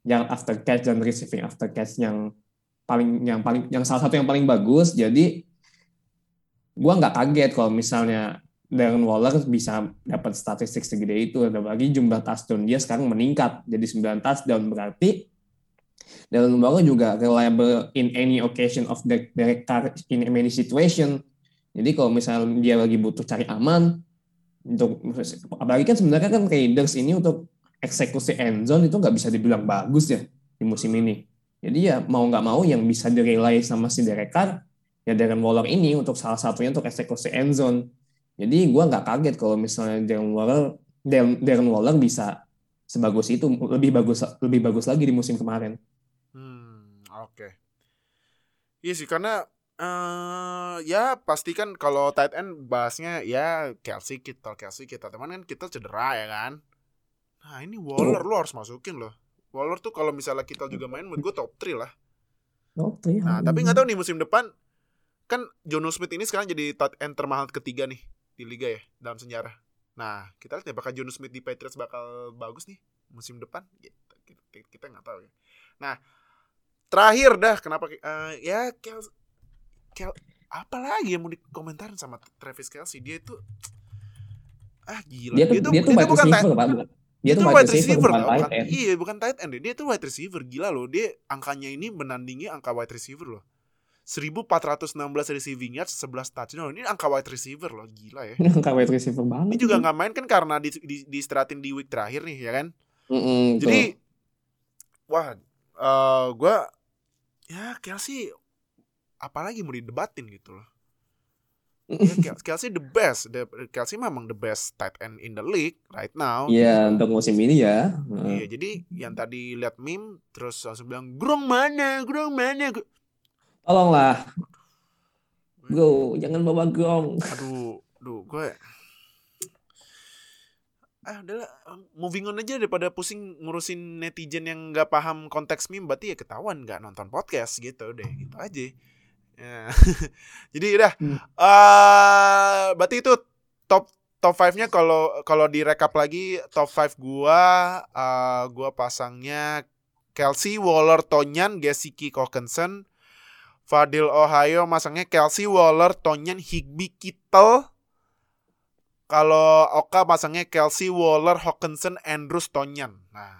yang after catch dan receiving after catch yang paling yang paling yang salah satu yang paling bagus. Jadi gua nggak kaget kalau misalnya Darren Waller bisa dapat statistik segede itu. Apalagi jumlah touchdown dia sekarang meningkat. Jadi 9 touchdown berarti Darren Waller juga reliable in any occasion of the Derek Carr in any situation. Jadi kalau misalnya dia lagi butuh cari aman untuk apalagi kan sebenarnya kan Raiders ini untuk eksekusi end zone itu nggak bisa dibilang bagus ya di musim ini. Jadi ya mau nggak mau yang bisa direlay sama si Derek Carr ya Darren Waller ini untuk salah satunya untuk eksekusi end zone jadi gue nggak kaget kalau misalnya Darren Waller Darren, Darren Waller bisa sebagus itu lebih bagus lebih bagus lagi di musim kemarin. Hmm, oke. Iya sih karena eh ya pasti kan kalau tight end bahasnya ya Kelsey kita Kelsey kita teman kan kita cedera ya kan. Nah ini Waller lu harus masukin loh. Waller tuh kalau misalnya kita juga main menurut gue top 3 lah. Oke. Nah tapi nggak tahu nih musim depan kan Jono Smith ini sekarang jadi tight end termahal ketiga nih di liga ya dalam sejarah. Nah kita lihat ya bakal Jono Smith di Patriots bakal bagus nih musim depan. Gitu. Kita- Kita nggak tahu ya. Nah terakhir dah kenapa eh, ya Kel, Kel apa lagi yang mau dikomentarin sama Travis Kelsey dia itu ah gila Dia tuh dia tuh bukan tight- receiver pak. Bukan- Dia itu tuh wide receiver bukan tight end. Iya, bukan tight end. Dia tuh wide receiver. Gila loh. Dia angkanya ini menandingi angka wide receiver loh. 1416 receiving yards, 11 touchdown. Ini angka wide receiver loh, gila ya. Ini angka wide receiver banget. Ini juga nggak main kan karena di, di, diistirahatin di week terakhir nih, ya kan? Mm-mm, Jadi, tuh. wah, eh gua ya Kelsey apalagi mau didebatin gitu loh. Ya, Kel- Kelsey the best. The, Kelsey memang the best tight end in the league right now. Iya untuk musim ini ya. Iya, jadi yang tadi lihat meme terus langsung bilang Grong mana, Grong mana. Tolonglah, bro, jangan bawa gong. Aduh, aduh, gue ah udahlah moving on aja daripada pusing ngurusin netizen yang nggak paham konteks meme berarti ya ketahuan nggak nonton podcast gitu deh gitu aja ya. jadi udah Hmm. eh berarti itu top top 5-nya kalau kalau direkap lagi top 5 gua eh gua pasangnya Kelsey Waller Tonyan Gesicki Hawkinson Fadil Ohio masangnya Kelsey Waller Tonyan Higby Kittle kalau Oka pasangnya Kelsey Waller Hawkinson Andrews Tonyan nah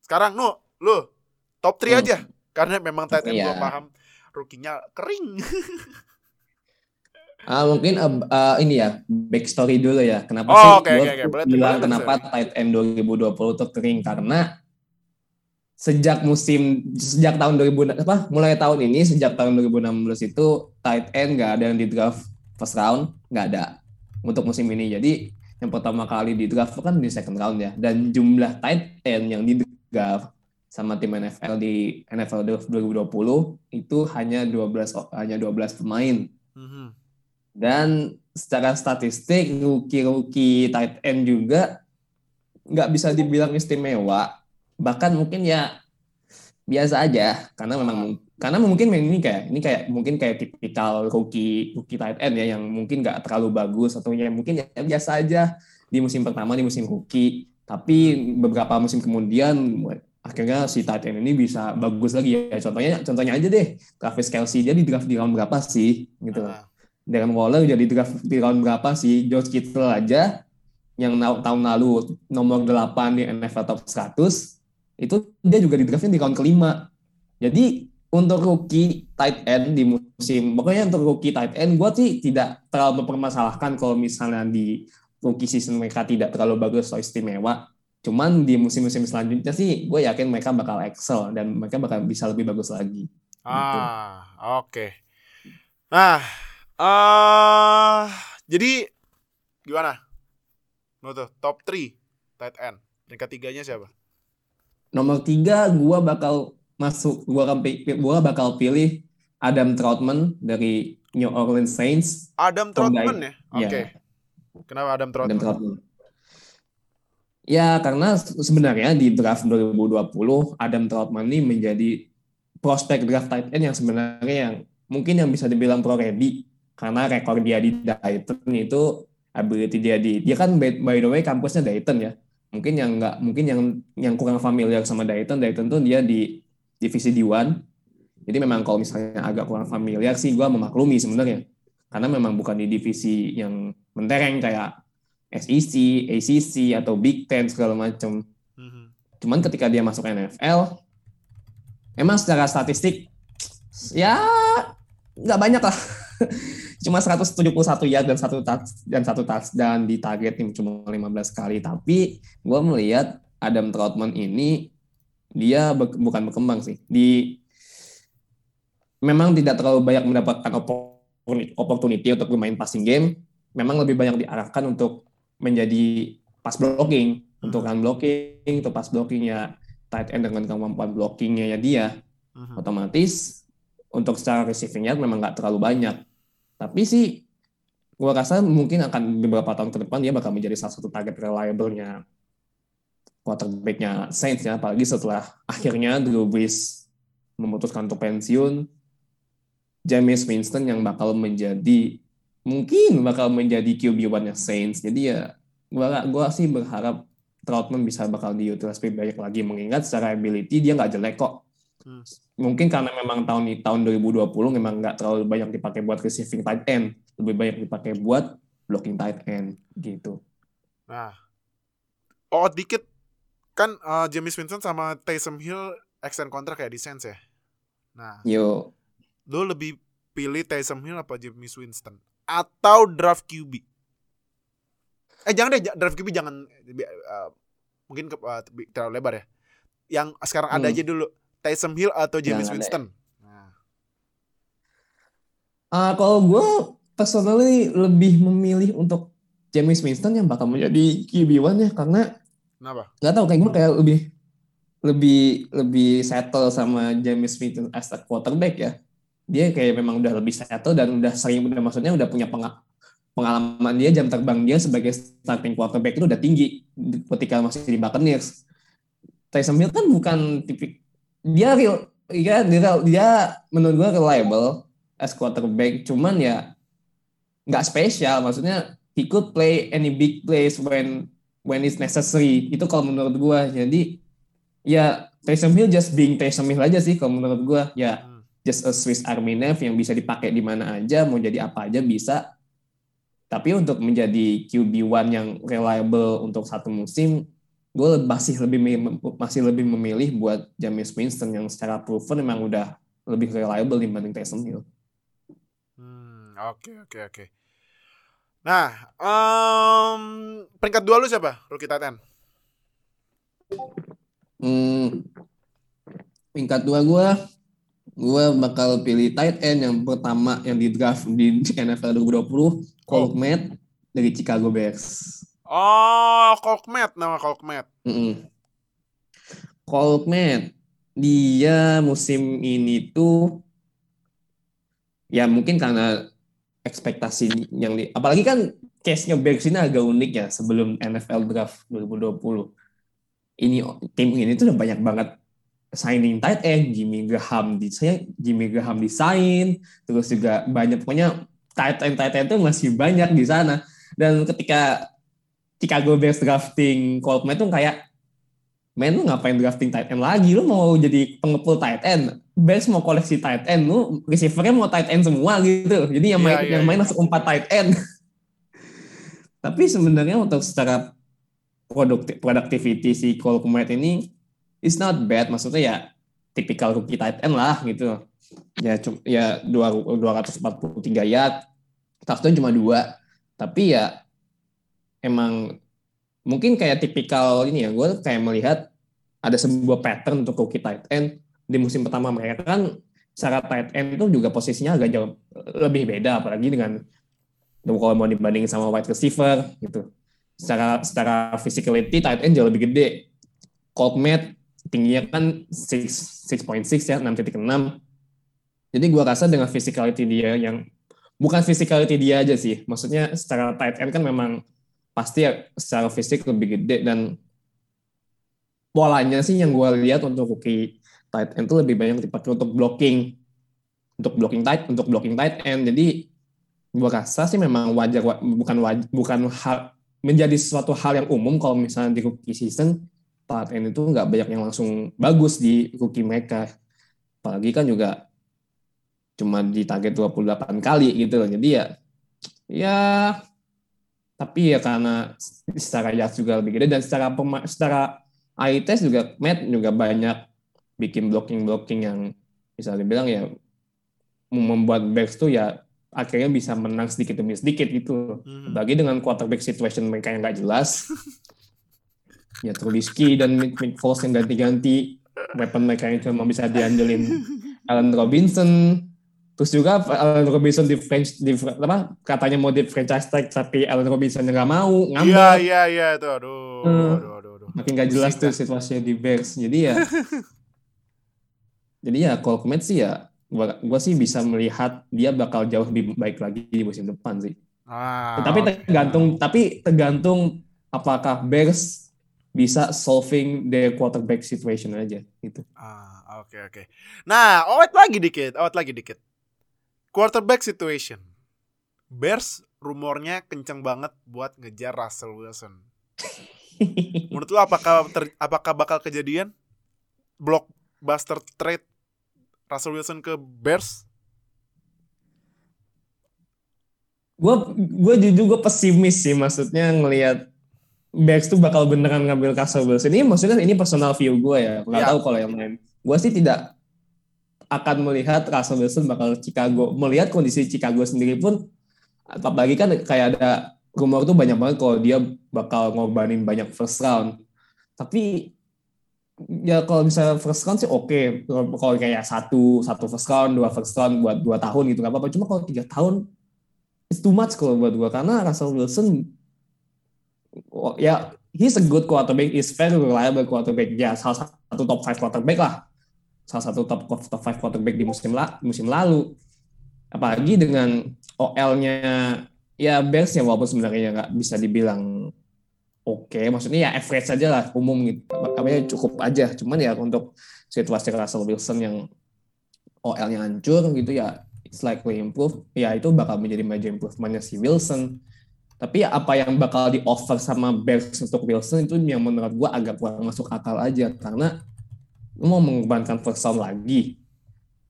sekarang nu lu top 3 Hmm. aja karena memang tight end Iya. gua paham rukinya kering Ah mungkin eh, eh, ini ya backstory dulu ya. Kenapa Oh, sih oke, gue. Boleh tuh, bilang boleh kenapa tight end 2020 tuh kering karena sejak musim sejak tahun 2000 apa mulai tahun ini sejak tahun 2016 itu tight end nggak ada yang di draft first round nggak ada untuk musim ini jadi yang pertama kali di draft kan di second round ya dan jumlah tight end yang di draft sama tim NFL di NFL Draft 2020 itu hanya 12 o- hanya 12 pemain Mhm. dan secara statistik rookie-rookie tight end juga nggak bisa dibilang istimewa. Bahkan mungkin ya biasa aja karena memang karena mungkin ini kayak ini kayak mungkin kayak tipikal rookie rookie tight end ya yang mungkin nggak terlalu bagus atau ya mungkin ya biasa aja di musim pertama di musim rookie. Tapi beberapa musim kemudian akhirnya si tight end ini bisa bagus lagi ya. Contohnya contohnya aja deh Travis Kelsey dia di draft di round berapa sih? Gitu. Ah. Darren Waller jadi draft di round berapa sih? George Kittle aja yang tahun lalu nomor 8 di NFL Top 100 itu dia juga di draftnya di round kelima. Jadi untuk rookie tight end di musim pokoknya untuk rookie tight end gue sih tidak terlalu mempermasalahkan kalau misalnya di rookie season mereka tidak terlalu bagus atau istimewa. Cuman di musim-musim selanjutnya sih gue yakin mereka bakal excel dan mereka bakal bisa lebih bagus lagi. Ah, gitu. oke. Okay. Nah, uh, jadi gimana? Tuh top 3 tight end. Peringkat tiganya siapa? Nomor tiga gue bakal masuk, gue gua bakal pilih Adam Troutman dari New Orleans Saints. Adam Troutman ya? Oke. Okay. Ya. Kenapa Adam Troutman? Adam Troutman. Ya karena sebenarnya di draft 2020 Adam Troutman ini menjadi prospek draft tight end yang sebenarnya yang mungkin yang bisa dibilang pro ready karena rekor dia di Dayton itu ability dia di dia kan by, by the way kampusnya Dayton ya mungkin yang nggak mungkin yang yang kurang familiar sama Dayton Dayton tuh dia di divisi D1 jadi memang kalau misalnya agak kurang familiar sih gue memaklumi sebenarnya karena memang bukan di divisi yang mentereng kayak SEC, ACC atau Big Ten segala macam. Mm-hmm. Cuman ketika dia masuk NFL, emang secara statistik ya nggak banyak lah. cuma 171 yard dan satu touch dan satu touchdown di target tim cuma 15 kali. Tapi gue melihat Adam Troutman ini dia be bukan berkembang sih. Di memang tidak terlalu banyak mendapatkan opportunity untuk bermain passing game. Memang lebih banyak diarahkan untuk menjadi pass blocking untuk run blocking untuk pass blockingnya tight end dengan kemampuan blockingnya ya dia. -huh. otomatis untuk secara receiving yard memang nggak terlalu banyak tapi sih gue rasa mungkin akan beberapa tahun ke depan dia bakal menjadi salah satu target reliable-nya quarterback-nya Saints ya, apalagi setelah akhirnya Drew Brees memutuskan untuk pensiun, James Winston yang bakal menjadi mungkin bakal menjadi QB1-nya Saints. Jadi ya gua gua sih berharap Troutman bisa bakal diutilize lebih banyak lagi mengingat secara ability dia nggak jelek kok. Hmm. Mungkin karena memang tahun tahun 2020 memang nggak terlalu banyak dipakai buat receiving tight end, lebih banyak dipakai buat blocking tight end gitu. Nah, oh dikit kan uh, James Winston sama Taysom Hill extend kontrak ya di Saints ya. Nah, yo, lo lebih pilih Taysom Hill apa James Winston atau draft QB? Eh jangan deh draft QB jangan uh, mungkin ke, uh, terlalu lebar ya. Yang sekarang hmm. ada aja dulu Taysom Hill atau James Winston? Nah. Uh, kalau gue personally lebih memilih untuk James Winston yang bakal menjadi QB1 ya karena Kenapa? Gak tau kayak gue kayak lebih lebih lebih settle sama James Winston as a quarterback ya. Dia kayak memang udah lebih settle dan udah sering udah maksudnya udah punya pengalaman dia jam terbang dia sebagai starting quarterback itu udah tinggi ketika masih di Buccaneers. Taysom Hill kan bukan tipik dia real dia dia, dia menurut gue reliable as quarterback. Cuman ya nggak spesial. Maksudnya he could play any big plays when when it's necessary. Itu kalau menurut gue jadi ya Taysom Hill just being Taysom Hill aja sih kalau menurut gue ya just a Swiss Army knife yang bisa dipakai di mana aja mau jadi apa aja bisa. Tapi untuk menjadi QB1 yang reliable untuk satu musim gue masih lebih masih lebih memilih buat James Winston yang secara proven memang udah lebih reliable dibanding Taysom Hill. Hmm, oke oke oke. Nah, um, peringkat dua lu siapa? Rookie tight end. Hmm, peringkat dua gue, gue bakal pilih tight end yang pertama yang di draft di NFL 2020, Colt oh. Matt dari Chicago Bears. Oh, Colkmet nama Colkmet. Mm -mm. Colkmet dia musim ini tuh ya mungkin karena ekspektasi yang di apalagi kan case-nya Bears ini agak unik ya sebelum NFL Draft 2020. Ini tim ini tuh udah banyak banget signing tight end, Jimmy Graham di saya Jimmy Graham desain, terus juga banyak pokoknya tight end tight end tuh masih banyak di sana. Dan ketika Chicago Bears drafting Colt Matt tuh kayak men lu ngapain drafting tight end lagi lu mau jadi pengepul tight end Bears mau koleksi tight end lu receivernya mau tight end semua gitu jadi yang yeah, main yeah, yang yeah. main langsung empat tight end Tapi sebenarnya untuk secara produktif productivity si Cole Kmet ini is not bad. Maksudnya ya tipikal rookie tight end lah gitu. Ya ya 243 yard, touchdown cuma dua. Tapi ya emang mungkin kayak tipikal ini ya, gue kayak melihat ada sebuah pattern untuk rookie tight end di musim pertama mereka kan secara tight end itu juga posisinya agak jauh lebih beda apalagi dengan kalau mau dibandingin sama wide receiver gitu. Secara secara physicality tight end jauh lebih gede. Colt Matt tingginya kan 6.6 ya 6.6 jadi gua rasa dengan physicality dia yang bukan physicality dia aja sih maksudnya secara tight end kan memang pasti ya secara fisik lebih gede dan polanya sih yang gue lihat untuk rookie tight end itu lebih banyak dipakai untuk blocking. Untuk blocking tight untuk blocking tight end. Jadi gue rasa sih memang wajar bukan wajar, bukan hal menjadi suatu hal yang umum kalau misalnya di rookie season tight end itu nggak banyak yang langsung bagus di rookie mereka. Apalagi kan juga cuma di target 28 kali gitu loh. Jadi ya ya tapi ya karena secara yards juga lebih gede dan secara pema, secara eye test juga Matt juga banyak bikin blocking blocking yang bisa dibilang ya membuat backs tuh ya akhirnya bisa menang sedikit demi sedikit gitu. Hmm. Bagi dengan quarterback situation mereka yang nggak jelas, ya Trubisky dan Mick, Mick Foles yang ganti-ganti, weapon mereka yang cuma bisa diandelin Allen Robinson, Terus juga Allen Robinson di French di apa katanya mau di franchise tag tapi Allen Robinson nggak mau ngambek. Iya iya iya itu aduh, hmm. aduh aduh aduh. Makin nggak jelas tuh situasinya di Bears. Jadi ya Jadi ya kalau Komet sih ya gua, gua sih bisa melihat dia bakal jauh lebih baik lagi di musim depan sih. Ah, tapi okay. tergantung tapi tergantung apakah Bears bisa solving the quarterback situation aja gitu. Ah, oke okay, oke. Okay. Nah, awet lagi dikit, awet lagi dikit. Quarterback situation. Bears rumornya kenceng banget buat ngejar Russell Wilson. Menurut lo apakah ter, apakah bakal kejadian blockbuster trade Russell Wilson ke Bears? Gue gue jujur gue pesimis sih maksudnya ngelihat Bears tuh bakal beneran ngambil Russell Wilson. Ini maksudnya ini personal view gue ya. Gak ya. tahu kalau yang lain. Gue sih tidak akan melihat Russell Wilson bakal Chicago. Melihat kondisi Chicago sendiri pun, apalagi kan kayak ada rumor tuh banyak banget kalau dia bakal ngorbanin banyak first round. Tapi ya kalau bisa first round sih oke. Okay. Kalau kayak satu satu first round, dua first round buat dua tahun gitu nggak apa-apa. Cuma kalau tiga tahun it's too much kalau buat gua karena Russell Wilson ya he's a good quarterback, is very reliable quarterback. Ya salah satu top five quarterback lah salah satu top top five quarterback di musim la, musim lalu. Apalagi dengan OL-nya ya Bears ya walaupun sebenarnya nggak bisa dibilang oke, okay. maksudnya ya average saja lah umum gitu. Apa cukup aja. Cuman ya untuk situasi Russell Wilson yang OL-nya hancur gitu ya slightly improve, ya itu bakal menjadi major improvementnya si Wilson. Tapi ya apa yang bakal di offer sama Bears untuk Wilson itu yang menurut gua agak kurang masuk akal aja karena lu mau mengorbankan round lagi?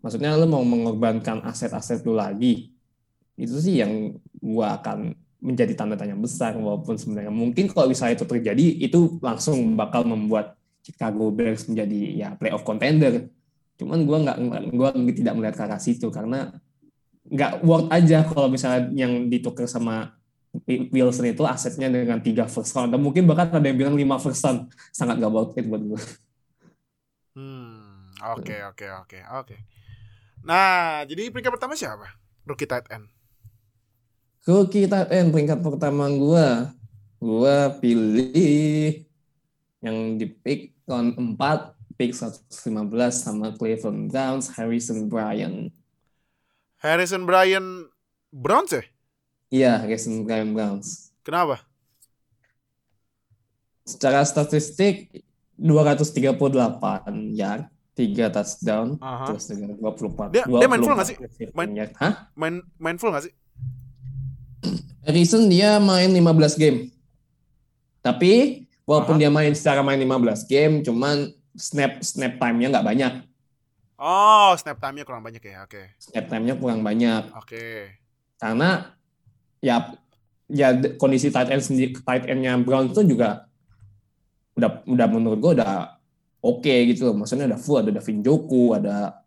Maksudnya lu mau mengorbankan aset-aset lu lagi? Itu sih yang gua akan menjadi tanda tanya besar walaupun sebenarnya mungkin kalau misalnya itu terjadi itu langsung bakal membuat Chicago Bears menjadi ya playoff contender. Cuman gua nggak gua tidak melihat ke arah situ karena nggak worth aja kalau misalnya yang ditukar sama Wilson itu asetnya dengan tiga first round. Mungkin bahkan ada yang bilang lima first round. Sangat gak worth it buat gue Hmm, oke okay, oke okay, oke okay, oke. Nah, jadi peringkat pertama siapa? Rookie tight end. Rookie tight end peringkat pertama gua. Gua pilih yang di pick round 4, pick 115 sama Cleveland Browns, Harrison Bryan. Harrison Bryan Browns ya? Iya, Harrison Bryan Browns. Kenapa? Secara statistik 238 ya, tiga touchdown, uh-huh. terus dengan 24. Dia, 24 dia main full nggak sih? Main, Hah? main main full nggak sih? Harrison dia main 15 game. Tapi walaupun uh-huh. dia main secara main 15 game, cuman snap snap time-nya nggak banyak. Oh, snap time-nya kurang banyak ya, oke. Okay. Snap time-nya kurang banyak. Oke. Okay. Karena ya ya kondisi tight end sendiri tight endnya Brown itu juga udah udah menurut gue udah oke okay gitu loh. Maksudnya ada full, ada Davin Joku, ada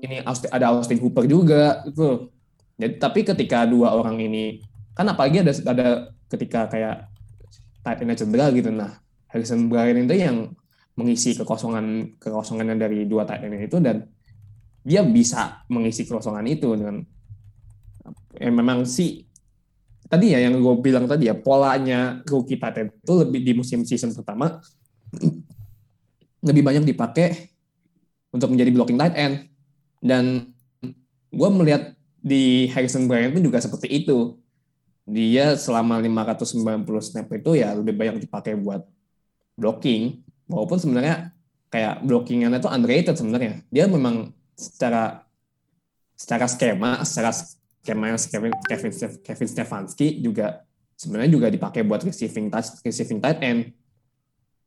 ini Austin, ada Austin Hooper juga gitu. Jadi tapi ketika dua orang ini kan apalagi ada ada ketika kayak tight endnya cedera gitu. Nah, Harrison Bryant itu yang mengisi kekosongan kekosongannya dari dua tight end itu dan dia bisa mengisi kekosongan itu dengan ya memang sih tadi ya yang gue bilang tadi ya polanya rookie end itu lebih di musim season pertama lebih banyak dipakai untuk menjadi blocking tight end. Dan gue melihat di Harrison Bryant pun juga seperti itu. Dia selama 590 snap itu ya lebih banyak dipakai buat blocking. Walaupun sebenarnya kayak blockingan itu underrated sebenarnya. Dia memang secara secara skema secara yang Kevin Kevin Kevin Stefanski juga sebenarnya juga dipakai buat receiving touch receiving tight end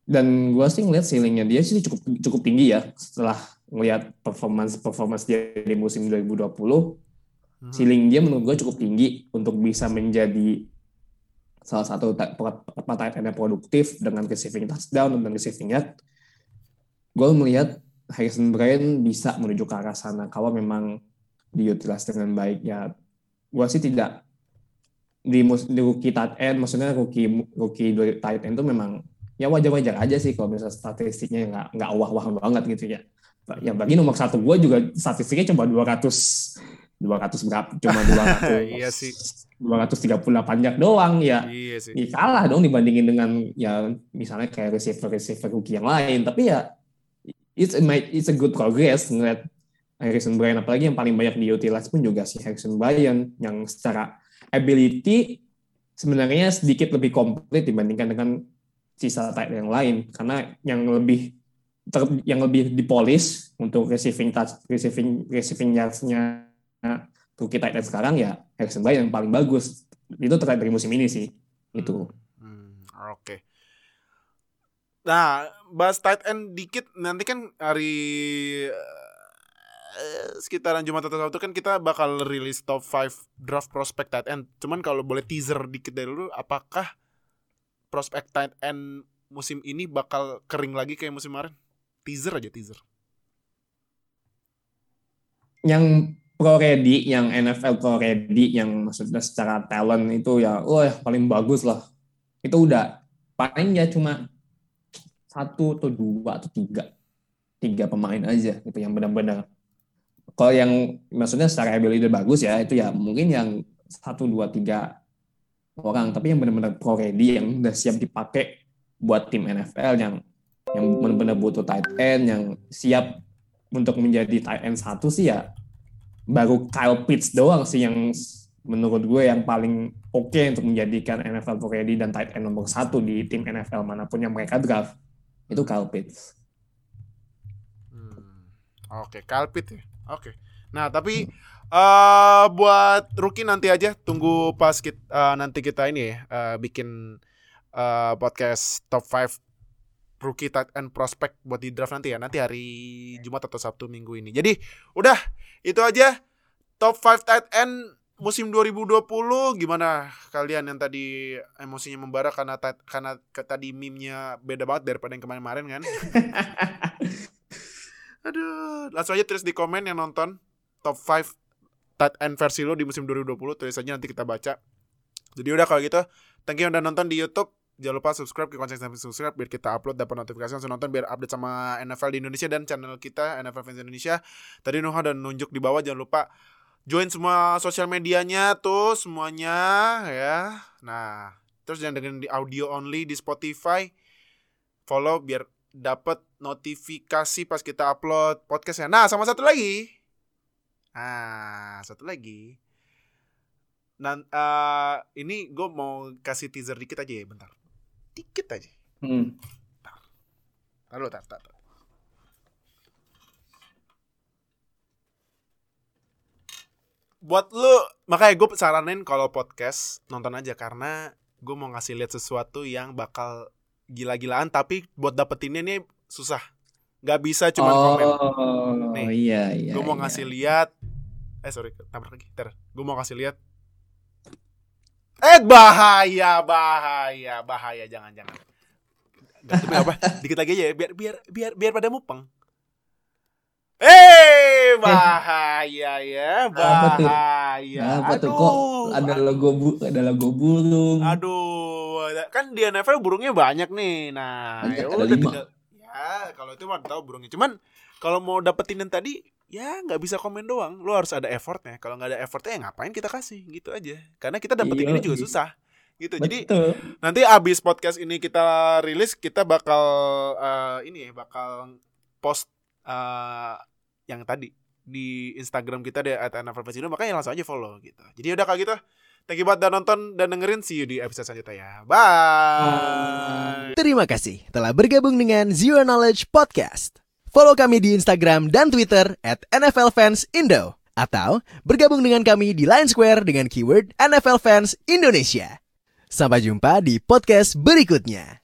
dan gue sih ngeliat ceilingnya dia sih cukup cukup tinggi ya setelah ngeliat performance performance dia di musim 2020 hmm. ceiling dia menurut gue cukup tinggi untuk bisa menjadi salah satu tight end yang produktif dengan receiving touchdown dan receiving yard. Gue melihat Harrison Bryant bisa menuju ke arah sana kalau memang diutilisasi dengan baik ya. Gue sih tidak di, di rookie tight end, maksudnya rookie rookie tight end itu memang ya wajar-wajar aja sih kalau misalnya statistiknya nggak nggak wah-wah banget gitu ya. Ya bagi nomor satu gue juga statistiknya cuma 200 200 berapa cuma 200 iya sih 238 yard doang ya. Iya sih. Ya kalah dong dibandingin dengan ya misalnya kayak receiver receiver rookie yang lain tapi ya it's a, it's a good progress ngeliat Harrison Bryant apalagi yang paling banyak diutilize pun juga si Harrison Bryant yang secara ability sebenarnya sedikit lebih komplit dibandingkan dengan sisa tight yang lain karena yang lebih ter, yang lebih dipolis untuk receiving touch receiving receiving yards-nya rookie tight sekarang ya Harrison Bryant yang paling bagus. Itu terkait dari musim ini sih. Itu. Hmm, Oke. Okay. Nah, bahas tight end dikit nanti kan hari uh, sekitaran Jumat atau Sabtu kan kita bakal rilis top 5 draft prospect tight end. Cuman kalau boleh teaser dikit dari dulu, apakah prospect tight end musim ini bakal kering lagi kayak musim kemarin? Teaser aja teaser. Yang pro ready yang NFL pro ready yang maksudnya secara talent itu ya wah paling bagus lah itu udah paling ya cuma satu atau dua atau tiga tiga pemain aja gitu yang benar-benar kalau yang maksudnya secara ability bagus ya itu ya mungkin yang satu dua tiga orang tapi yang benar-benar pro ready yang udah siap dipakai buat tim NFL yang yang benar-benar butuh tight end yang siap untuk menjadi tight end satu sih ya baru Kyle Pitts doang sih yang menurut gue yang paling oke okay untuk menjadikan NFL ready dan tight end nomor satu di tim NFL mana pun yang mereka draft itu Kyle Pitts. Hmm. Oke, okay, Kyle Pitts ya. Oke. Okay. Nah, tapi uh, buat rookie nanti aja tunggu pas kita uh, nanti kita ini uh, bikin uh, podcast top 5 rookie tight end prospect buat di draft nanti ya. Nanti hari Jumat atau Sabtu minggu ini. Jadi udah itu aja top 5 tight end musim 2020 gimana kalian yang tadi emosinya membara karena karena tadi meme-nya beda banget daripada yang kemarin-kemarin kan. Aduh, langsung aja tulis di komen yang nonton top 5 tight end versi lo di musim 2020 tulis aja nanti kita baca. Jadi udah kalau gitu, thank you udah nonton di YouTube jangan lupa subscribe ke konten sampai subscribe biar kita upload dapat notifikasi langsung nonton biar update sama NFL di Indonesia dan channel kita NFL Fans Indonesia. Tadi Nuha dan nunjuk di bawah jangan lupa join semua sosial medianya tuh semuanya ya. Nah, terus jangan dengerin di audio only di Spotify. Follow biar dapat notifikasi pas kita upload podcastnya. Nah, sama satu lagi. Ah, satu lagi. Nah, uh, ini gue mau kasih teaser dikit aja ya, bentar dikit aja. Hmm. Taruh, taruh, taruh. Buat lu, makanya gue saranin kalau podcast nonton aja karena gue mau ngasih lihat sesuatu yang bakal gila-gilaan tapi buat dapetinnya nih susah. Gak bisa cuma oh, komen. Nih, iya iya. Gue mau iya. ngasih lihat eh sorry tabrak lagi. Ter. Gue mau ngasih lihat Eh bahaya, bahaya, bahaya, jangan, jangan. Demi apa? Dikit lagi aja ya, biar biar biar biar pada mupeng. Eh, bahaya ya, Apa tuh? bahaya. Apa tuh kok ada logo bu ada logo burung. Aduh, kan di NFL burungnya banyak nih. Nah, Banyak, ya udah tinggal. Ya, kalau itu mah tahu burungnya. Cuman kalau mau dapetin yang tadi, ya nggak bisa komen doang. Lu harus ada effortnya. Kalau nggak ada effortnya, ya ngapain kita kasih gitu aja. Karena kita dapetin Iya, ini juga iya. susah. Gitu. Jadi Betul. nanti abis podcast ini kita rilis, kita bakal eh, ini ya, bakal post eh, yang tadi di Instagram kita di @nflfestival makanya langsung aja follow gitu. Jadi udah kayak gitu. Thank you buat udah nonton dan dengerin see you di episode selanjutnya ya. Bye. Terima kasih telah bergabung dengan Zero Knowledge Podcast. Follow kami di Instagram dan Twitter at NFL Fans Indo. Atau bergabung dengan kami di Line Square dengan keyword NFL Fans Indonesia. Sampai jumpa di podcast berikutnya.